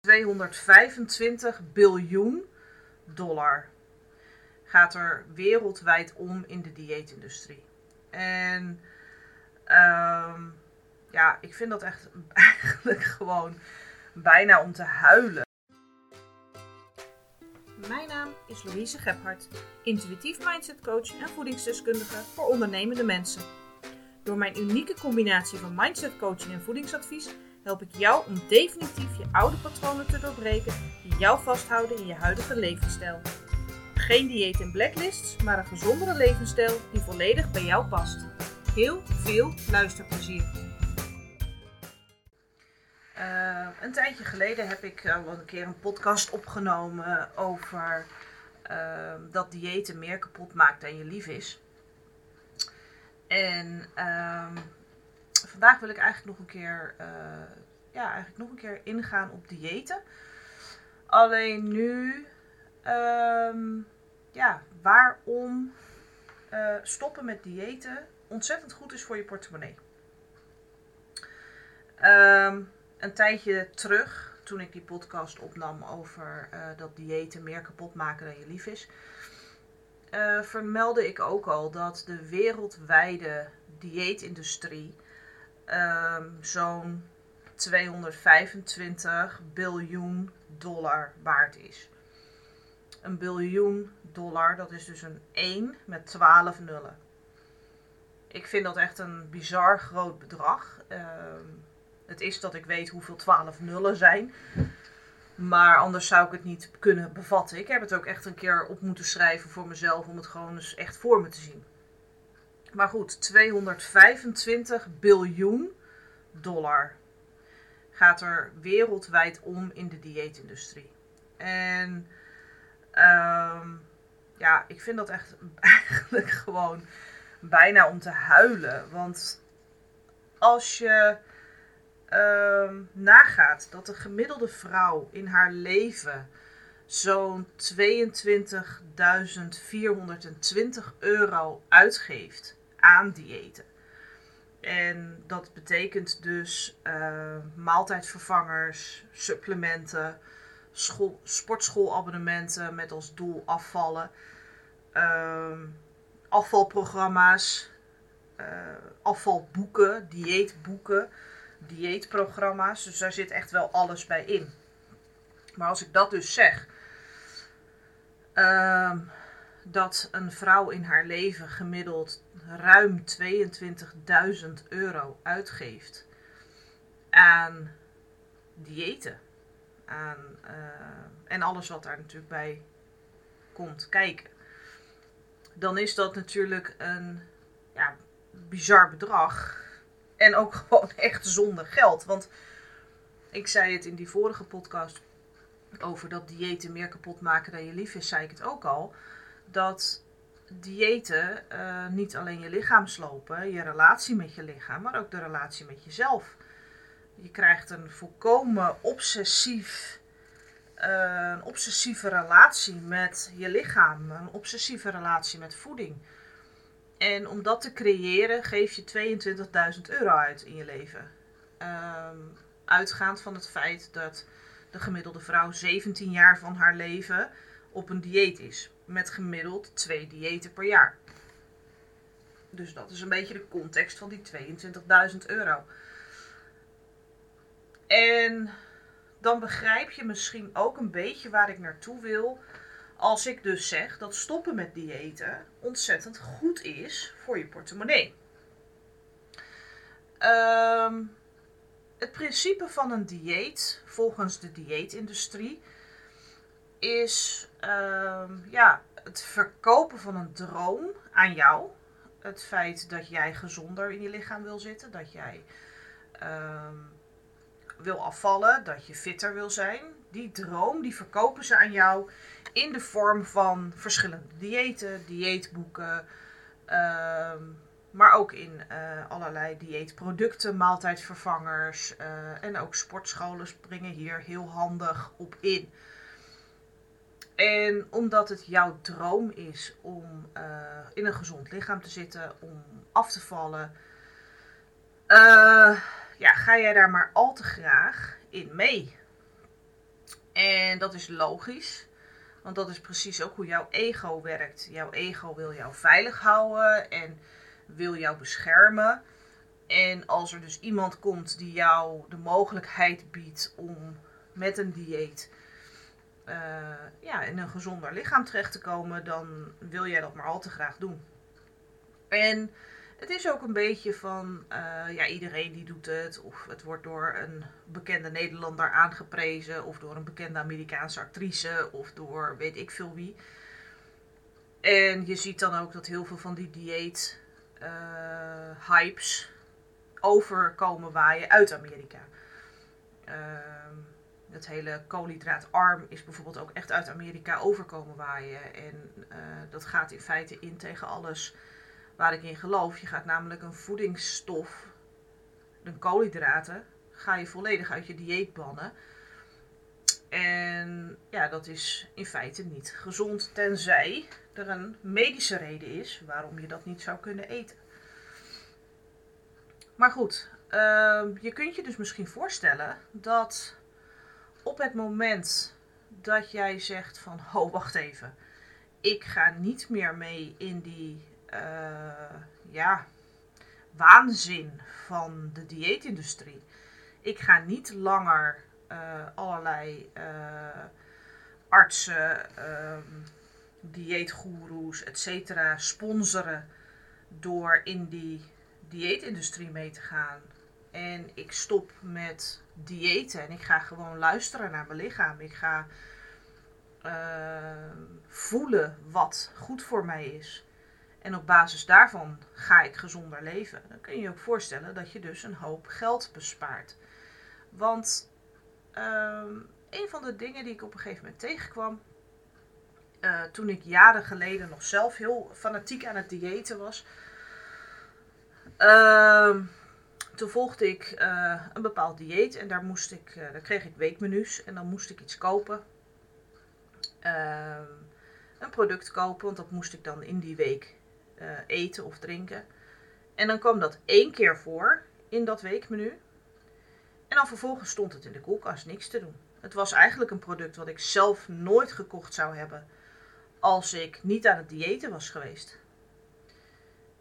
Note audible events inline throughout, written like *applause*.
225 biljoen dollar gaat er wereldwijd om in de dieetindustrie. En ehm, ja, ik vind dat echt *laughs* eigenlijk gewoon bijna om te huilen. Mijn naam is Louise Gebhardt, intuïtief mindset coach en voedingsdeskundige voor ondernemende mensen. Door mijn unieke combinatie van mindset coaching en voedingsadvies help ik jou om definitief je oude patronen te doorbreken die jou vasthouden in je huidige levensstijl. Geen dieet en blacklists, maar een gezondere levensstijl die volledig bij jou past. Heel veel luisterplezier. Uh, een tijdje geleden heb ik al een keer een podcast opgenomen over uh, dat diëten meer kapot maakt dan je lief is. En uh, vandaag wil ik eigenlijk nog een keer, uh, ja, eigenlijk nog een keer ingaan op diëten. Alleen nu, um, ja, waarom uh, stoppen met diëten ontzettend goed is voor je portemonnee. Um, een tijdje terug, toen ik die podcast opnam over uh, dat diëten meer kapot maken dan je lief is, uh, vermeldde ik ook al dat de wereldwijde dieetindustrie um, zo'n 225 biljoen dollar waard is. Een biljoen dollar, dat is dus een 1 met 12 nullen. Ik vind dat echt een bizar groot bedrag. Uh, het is dat ik weet hoeveel 12 nullen zijn. Maar anders zou ik het niet kunnen bevatten. Ik heb het ook echt een keer op moeten schrijven voor mezelf om het gewoon eens echt voor me te zien. Maar goed, 225 biljoen dollar gaat er wereldwijd om in de dieetindustrie. En um, ja, ik vind dat echt *laughs* eigenlijk gewoon bijna om te huilen. Want als je um, nagaat dat de gemiddelde vrouw in haar leven zo'n 22.420 euro uitgeeft aan diëten. En dat betekent dus uh, maaltijdvervangers, supplementen, school, sportschoolabonnementen met als doel afvallen, uh, afvalprogramma's, uh, afvalboeken, dieetboeken dieetprogramma's. Dus daar zit echt wel alles bij in. Maar als ik dat dus zeg, uh, dat een vrouw in haar leven gemiddeld ruim 22.000 euro uitgeeft aan diëten. Aan, uh, en alles wat daar natuurlijk bij komt kijken. Dan is dat natuurlijk een ja, bizar bedrag en ook *laughs* gewoon echt zonder geld. Want ik zei het in die vorige podcast over dat diëten meer kapot maken dan je lief is, zei ik het ook al. Dat diëten uh, niet alleen je lichaam slopen, je relatie met je lichaam, maar ook de relatie met jezelf. Je krijgt een volkomen obsessief, uh, een obsessieve relatie met je lichaam, een obsessieve relatie met voeding. En om dat te creëren geef je 22.000 euro uit in je leven. Um, uitgaand van het feit dat de gemiddelde vrouw 17 jaar van haar leven op een dieet is. Met gemiddeld twee diëten per jaar. Dus dat is een beetje de context van die 22.000 euro. En dan begrijp je misschien ook een beetje waar ik naartoe wil als ik dus zeg dat stoppen met diëten ontzettend goed is voor je portemonnee. Um, het principe van een dieet, volgens de dieetindustrie, is um, ja, het verkopen van een droom aan jou. Het feit dat jij gezonder in je lichaam wil zitten, dat jij um, wil afvallen, dat je fitter wil zijn. Die droom, die verkopen ze aan jou in de vorm van verschillende diëten, dieetboeken, uh, maar ook in uh, allerlei dieetproducten, maaltijdvervangers uh, en ook sportscholen springen hier heel handig op in. En omdat het jouw droom is om uh, in een gezond lichaam te zitten, om af te vallen, ja, ga jij daar maar al te graag in mee. En dat is logisch, want dat is precies ook hoe jouw ego werkt. Jouw ego wil jou veilig houden en wil jou beschermen. En als er dus iemand komt die jou de mogelijkheid biedt om met een dieet uh, ja, in een gezonder lichaam terecht te komen, dan wil jij dat maar al te graag doen. En het is ook een beetje van, uh, ja, iedereen die doet het. Of het wordt door een bekende Nederlander aangeprezen. Of door een bekende Amerikaanse actrice. Of door weet ik veel wie. En je ziet dan ook dat heel veel van die dieet uh, hypes overkomen waaien uit Amerika. Uh, het hele koolhydraatarm is bijvoorbeeld ook echt uit Amerika overkomen waaien. En uh, dat gaat in feite in tegen alles waar ik in geloof. Je gaat namelijk een voedingsstof, de koolhydraten, ga je volledig uit je dieet bannen. En ja, dat is in feite niet gezond, tenzij er een medische reden is waarom je dat niet zou kunnen eten. Maar goed, uh, je kunt je dus misschien voorstellen dat op het moment dat jij zegt van, ho, wacht even, ik ga niet meer mee in die uh, ja, waanzin van de dieetindustrie. Ik ga niet langer uh, allerlei uh, artsen, um, dieetgoeroes, etc. sponsoren door in die dieetindustrie mee te gaan. En ik stop met diëten en ik ga gewoon luisteren naar mijn lichaam. Ik ga uh, voelen wat goed voor mij is. En op basis daarvan ga ik gezonder leven. Dan kun je je ook voorstellen dat je dus een hoop geld bespaart. Want uh, een van de dingen die ik op een gegeven moment tegenkwam. Uh, toen ik jaren geleden nog zelf heel fanatiek aan het diëten was. Uh, toen volgde ik uh, een bepaald dieet en daar, moest ik, uh, daar kreeg ik weekmenu's en dan moest ik iets kopen. Ehm, een product kopen, want dat moest ik dan in die week uh, eten of drinken. En dan kwam dat één keer voor in dat weekmenu. En dan vervolgens stond het in de koelkast niks te doen. Het was eigenlijk een product wat ik zelf nooit gekocht zou hebben als ik niet aan het diëten was geweest.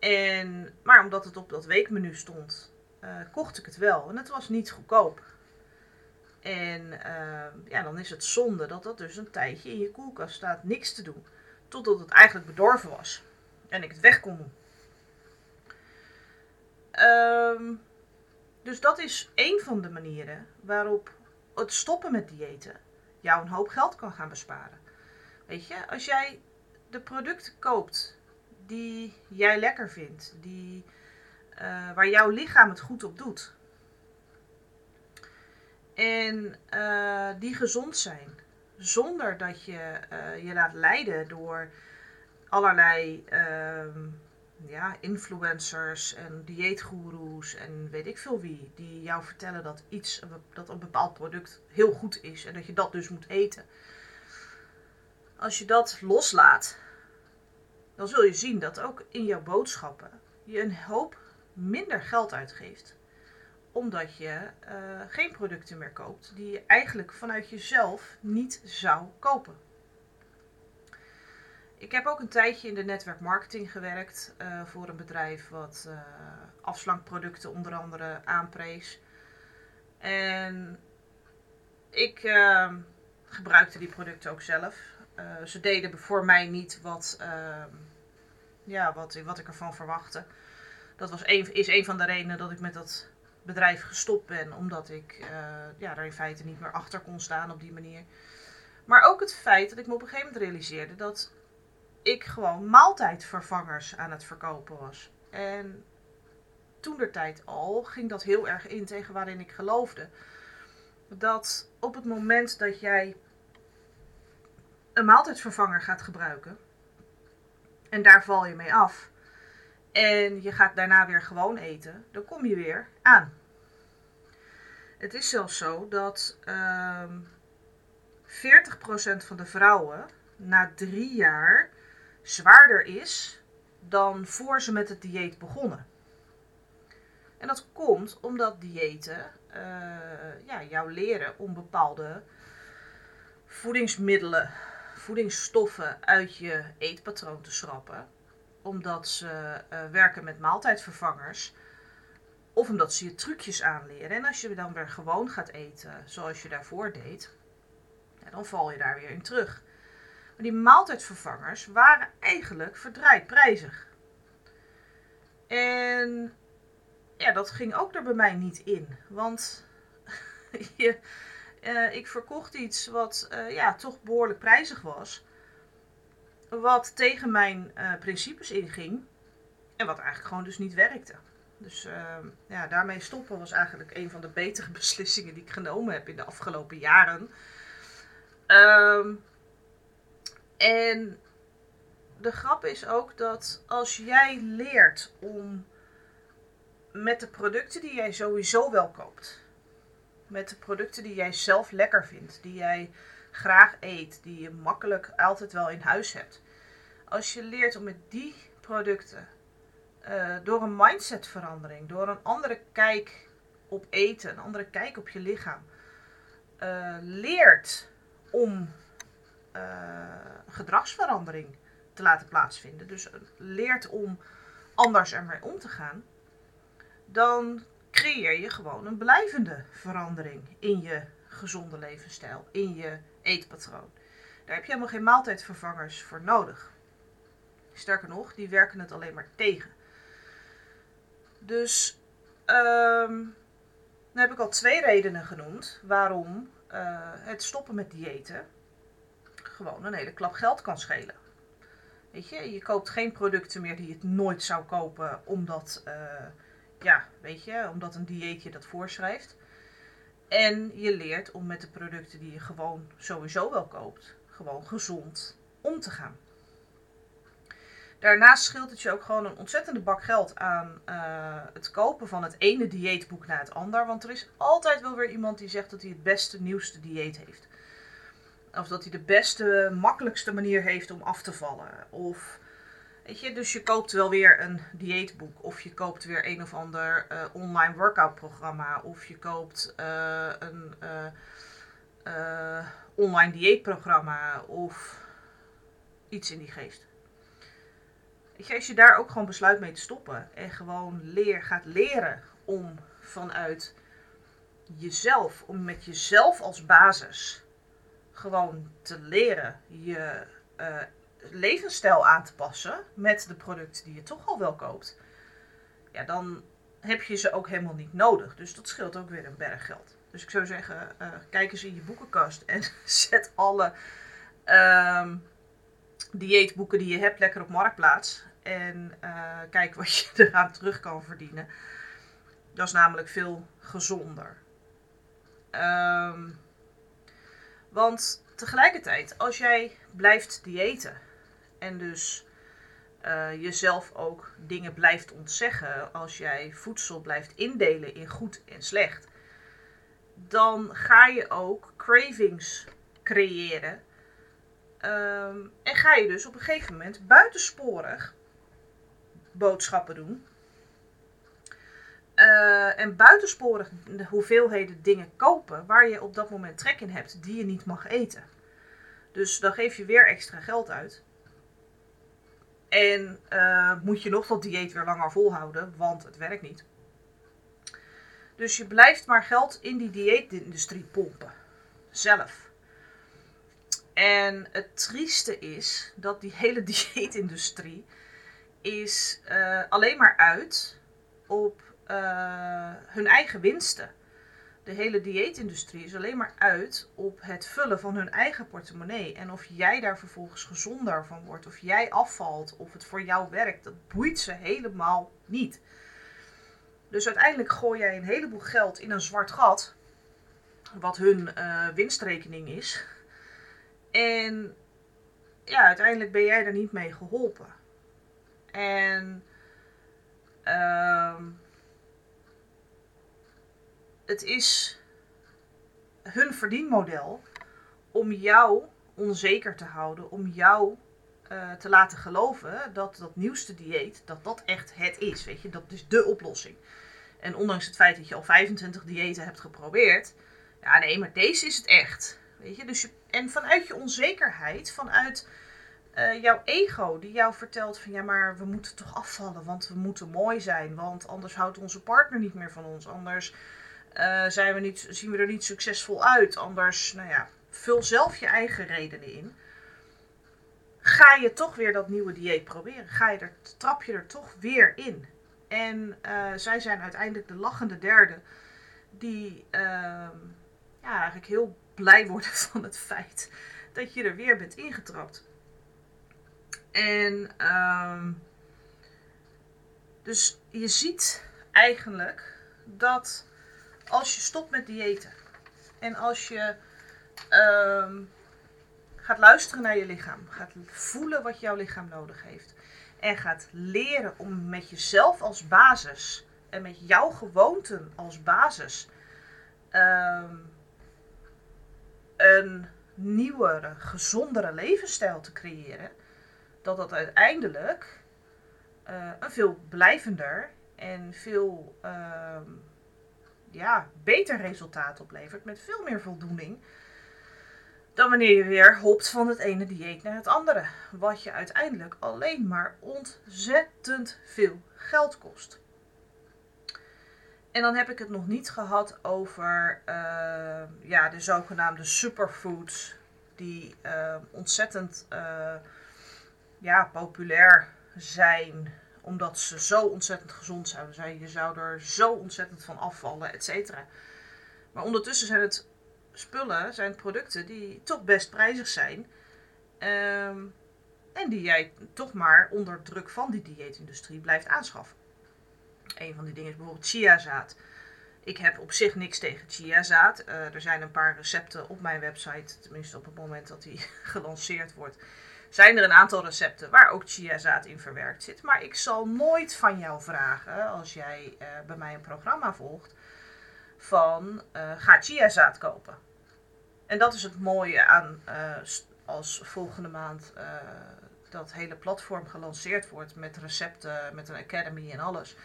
En, maar omdat het op dat weekmenu stond, uh, kocht ik het wel. En het was niet goedkoop. En uh, ja, dan is het zonde dat dat dus een tijdje in je koelkast staat, niks te doen. Totdat het eigenlijk bedorven was en ik het weg kon doen. Um, dus dat is één van de manieren waarop het stoppen met diëten jou een hoop geld kan gaan besparen. Weet je, als jij de producten koopt die jij lekker vindt, die, uh, waar jouw lichaam het goed op doet, en uh, die gezond zijn, zonder dat je uh, je laat leiden door allerlei uh, ja, influencers en dieetgoeroes en weet ik veel wie, die jou vertellen dat iets, dat een bepaald product heel goed is en dat je dat dus moet eten. Als je dat loslaat, dan zul je zien dat ook in jouw boodschappen je een hoop minder geld uitgeeft. Omdat je uh, geen producten meer koopt die je eigenlijk vanuit jezelf niet zou kopen. Ik heb ook een tijdje in de netwerkmarketing gewerkt uh, voor een bedrijf wat uh, afslankproducten onder andere aanprees. En ik uh, gebruikte die producten ook zelf. ze deden voor mij niet wat, ehm, ja, wat, wat ik ervan verwachtte. Dat was een, is een van de redenen dat ik met dat bedrijf gestopt ben, omdat ik ja, er in feite niet meer achter kon staan op die manier. Maar ook het feit dat ik me op een gegeven moment realiseerde dat ik gewoon maaltijdvervangers aan het verkopen was. En toen der tijd al ging dat heel erg in tegen waarin ik geloofde. Dat op het moment dat jij een maaltijdvervanger gaat gebruiken en daar val je mee af en je gaat daarna weer gewoon eten, dan kom je weer aan. Het is zelfs zo dat uh, ehm, 40% van de vrouwen na drie jaar zwaarder is dan voor ze met het dieet begonnen. En dat komt omdat diëten uh, ja, jou leren om bepaalde voedingsmiddelen, voedingsstoffen uit je eetpatroon te schrappen. Omdat ze eh, werken met maaltijdvervangers. Of omdat ze je trucjes aanleren. En als je dan weer gewoon gaat eten zoals je daarvoor deed, ja, dan val je daar weer in terug. Maar die maaltijdvervangers waren eigenlijk verdraaid prijzig. En ja, dat ging ook er bij mij niet in. Want *laughs* je, uh, ik verkocht iets wat uh, ja, toch behoorlijk prijzig was. Wat tegen mijn uh, principes inging. En wat eigenlijk gewoon dus niet werkte. Dus ehm, ja, daarmee stoppen was eigenlijk een van de betere *laughs* beslissingen die ik genomen heb in de afgelopen jaren. Um, en de grap is ook dat als jij leert om met de producten die jij sowieso wel koopt, met de producten die jij zelf lekker vindt, die jij graag eet, die je makkelijk altijd wel in huis hebt. Als je leert om met die producten uh, door een mindsetverandering, door een andere kijk op eten, een andere kijk op je lichaam, uh, leert om uh, gedragsverandering te laten plaatsvinden. Dus leert om anders ermee om te gaan. Dan creëer je gewoon een blijvende verandering in je gezonde levensstijl, in je eetpatroon. Daar heb je helemaal geen maaltijdvervangers voor nodig. Sterker nog, die werken het alleen maar tegen. Dus um, dan heb ik al twee redenen genoemd waarom uh, het stoppen met diëten gewoon een hele klap geld kan schelen. Weet je, je koopt geen producten meer die je nooit zou kopen omdat, uh, ja, weet je, omdat een dieetje dat voorschrijft. En je leert om met de producten die je gewoon sowieso wel koopt, gewoon gezond om te gaan. Daarnaast scheelt het je ook gewoon een ontzettende bak geld aan uh, het kopen van het ene dieetboek na het ander. Want er is altijd wel weer iemand die zegt dat hij het beste, nieuwste dieet heeft. Of dat hij de beste, makkelijkste manier heeft om af te vallen. Of, weet je, dus je koopt wel weer een dieetboek. Of je koopt weer een of ander uh, online workout programma. Of je koopt uh, een uh, online dieetprogramma. Of iets in die geest. Weet je, als je daar ook gewoon besluit mee te stoppen. En gewoon leer, gaat leren om vanuit jezelf, om met jezelf als basis gewoon te leren je levensstijl aan te passen met de producten die je toch al wel koopt, ja, dan heb je ze ook helemaal niet nodig. Dus dat scheelt ook weer een berg geld. Dus ik zou zeggen, uh, kijk eens in je boekenkast en *laughs* zet alle uh, dieetboeken die je hebt lekker op marktplaats. En uh, kijk wat je *laughs* eraan terug kan verdienen. Dat is namelijk veel gezonder. Um, want tegelijkertijd, als jij blijft diëten en dus uh, jezelf ook dingen blijft ontzeggen, als jij voedsel blijft indelen in goed en slecht, dan ga je ook cravings creëren. Um, en ga je dus op een gegeven moment buitensporig boodschappen doen uh, en buitensporig de hoeveelheden dingen kopen waar je op dat moment trek in hebt die je niet mag eten. Dus dan geef je weer extra geld uit. En uh, moet je nog dat dieet weer langer volhouden, want het werkt niet. Dus je blijft maar geld in die dieetindustrie pompen. Zelf. En het trieste is dat die hele *laughs* dieetindustrie is uh, alleen maar uit op uh, hun eigen winsten. De hele dieetindustrie is alleen maar uit op het vullen van hun eigen portemonnee. En of jij daar vervolgens gezonder van wordt, of jij afvalt, of het voor jou werkt, dat boeit ze helemaal niet. Dus uiteindelijk gooi jij een heleboel geld in een zwart gat, wat hun uh, winstrekening is. En ja, uiteindelijk ben jij er niet mee geholpen. En uh, het is hun verdienmodel om jou onzeker te houden, om jou uh, te laten geloven dat dat nieuwste dieet, dat dat echt het is. Weet je, dat is de oplossing. En ondanks het feit dat je al 25 diëten hebt geprobeerd, ja nee, maar deze is het echt. Weet je? Dus en vanuit je onzekerheid, vanuit eh, jouw ego, die jou vertelt van ja, maar we moeten toch afvallen, want we moeten mooi zijn, want anders houdt onze partner niet meer van ons, anders eh, zijn we niet, zien we er niet succesvol uit, anders, nou ja, vul zelf je eigen redenen in. Ga je toch weer dat nieuwe dieet proberen? Ga je er, trap je er toch weer in? En uh, zij zijn uiteindelijk de lachende derde die ehm, ja, eigenlijk heel blij worden *laughs* van het feit dat je er weer bent ingetrapt. En um, dus je ziet eigenlijk dat als je stopt met diëten en als je um, gaat luisteren naar je lichaam, gaat voelen wat jouw lichaam nodig heeft en gaat leren om met jezelf als basis en met jouw gewoonten als basis um, een nieuwere, gezondere levensstijl te creëren, dat dat uiteindelijk uh, een veel blijvender en veel uh, ja, beter resultaat oplevert met veel meer voldoening dan wanneer je weer hopt van het ene dieet naar het andere. Wat je uiteindelijk alleen maar ontzettend veel geld kost. En dan heb ik het nog niet gehad over uh, ja, de zogenaamde superfoods, die uh, ontzettend uh, ja, populair zijn, omdat ze zo ontzettend gezond zouden zijn. Je zou er zo ontzettend van afvallen, et cetera. Maar ondertussen zijn het spullen, zijn producten die toch best prijzig zijn. Um, en die jij toch maar onder druk van die dieetindustrie blijft aanschaffen. Een van die dingen is bijvoorbeeld chiazaad. Ik heb op zich niks tegen chiazaad. Uh, er zijn een paar recepten op mijn website, tenminste op het moment dat die *laughs* gelanceerd wordt. Zijn er een aantal recepten waar ook chiazaad in verwerkt zit. Maar ik zal nooit van jou vragen, als jij uh, bij mij een programma volgt, van uh, ga chiazaad kopen. En dat is het mooie aan als volgende maand dat hele platform gelanceerd wordt met recepten, met een academy en alles.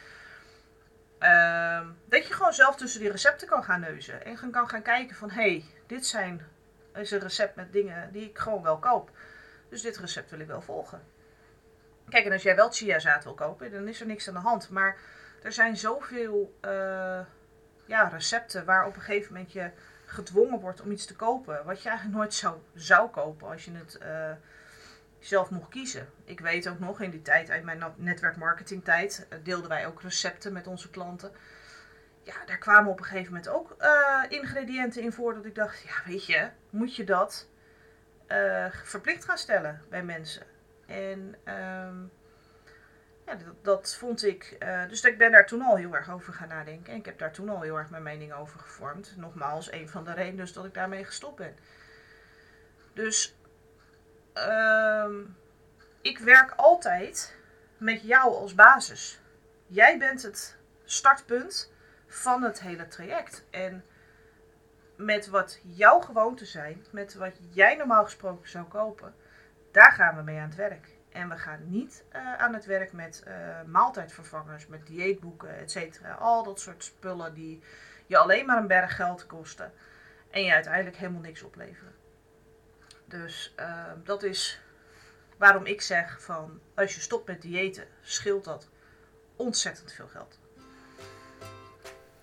Uh, dat je gewoon zelf tussen die recepten kan gaan neuzen. En kan gaan kijken van, hé, hey, dit zijn, is een recept met dingen die ik gewoon wel koop. Dus dit recept wil ik wel volgen. Kijk, en als jij wel chiazaad wil kopen, dan is er niks aan de hand. Maar er zijn zoveel uh, ja, recepten waar op een gegeven moment je gedwongen wordt om iets te kopen. Wat je eigenlijk nooit zou, zou kopen als je het... Uh, zelf mocht kiezen. Ik weet ook nog, in die tijd, uit mijn netwerkmarketingtijd, eh, deelden wij ook recepten met onze klanten. Ja, daar kwamen op een gegeven moment ook ingrediënten in voor dat ik dacht, ja weet je, moet je dat uh, verplicht gaan stellen bij mensen. En um, ja, dat, dat, vond ik, uh, dus ik ben daar toen al heel erg over gaan nadenken. En ik heb daar toen al heel erg mijn mening over gevormd. Nogmaals, een van de redenen dus dat ik daarmee gestopt ben. Dus um, ik werk altijd met jou als basis. Jij bent het startpunt van het hele traject. En met wat jouw gewoonten zijn, met wat jij normaal gesproken zou kopen, daar gaan we mee aan het werk. En we gaan niet uh, aan het werk met uh, maaltijdvervangers, met dieetboeken, et cetera. Al dat soort spullen die je alleen maar een berg geld kosten en je uiteindelijk helemaal niks opleveren. Dus uh, dat is waarom ik zeg van als je stopt met diëten, scheelt dat ontzettend veel geld.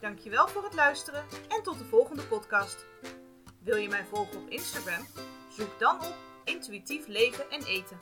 Dankjewel voor het luisteren en tot de volgende podcast. Wil je mij volgen op Instagram? Zoek dan op intuïtief leven en eten.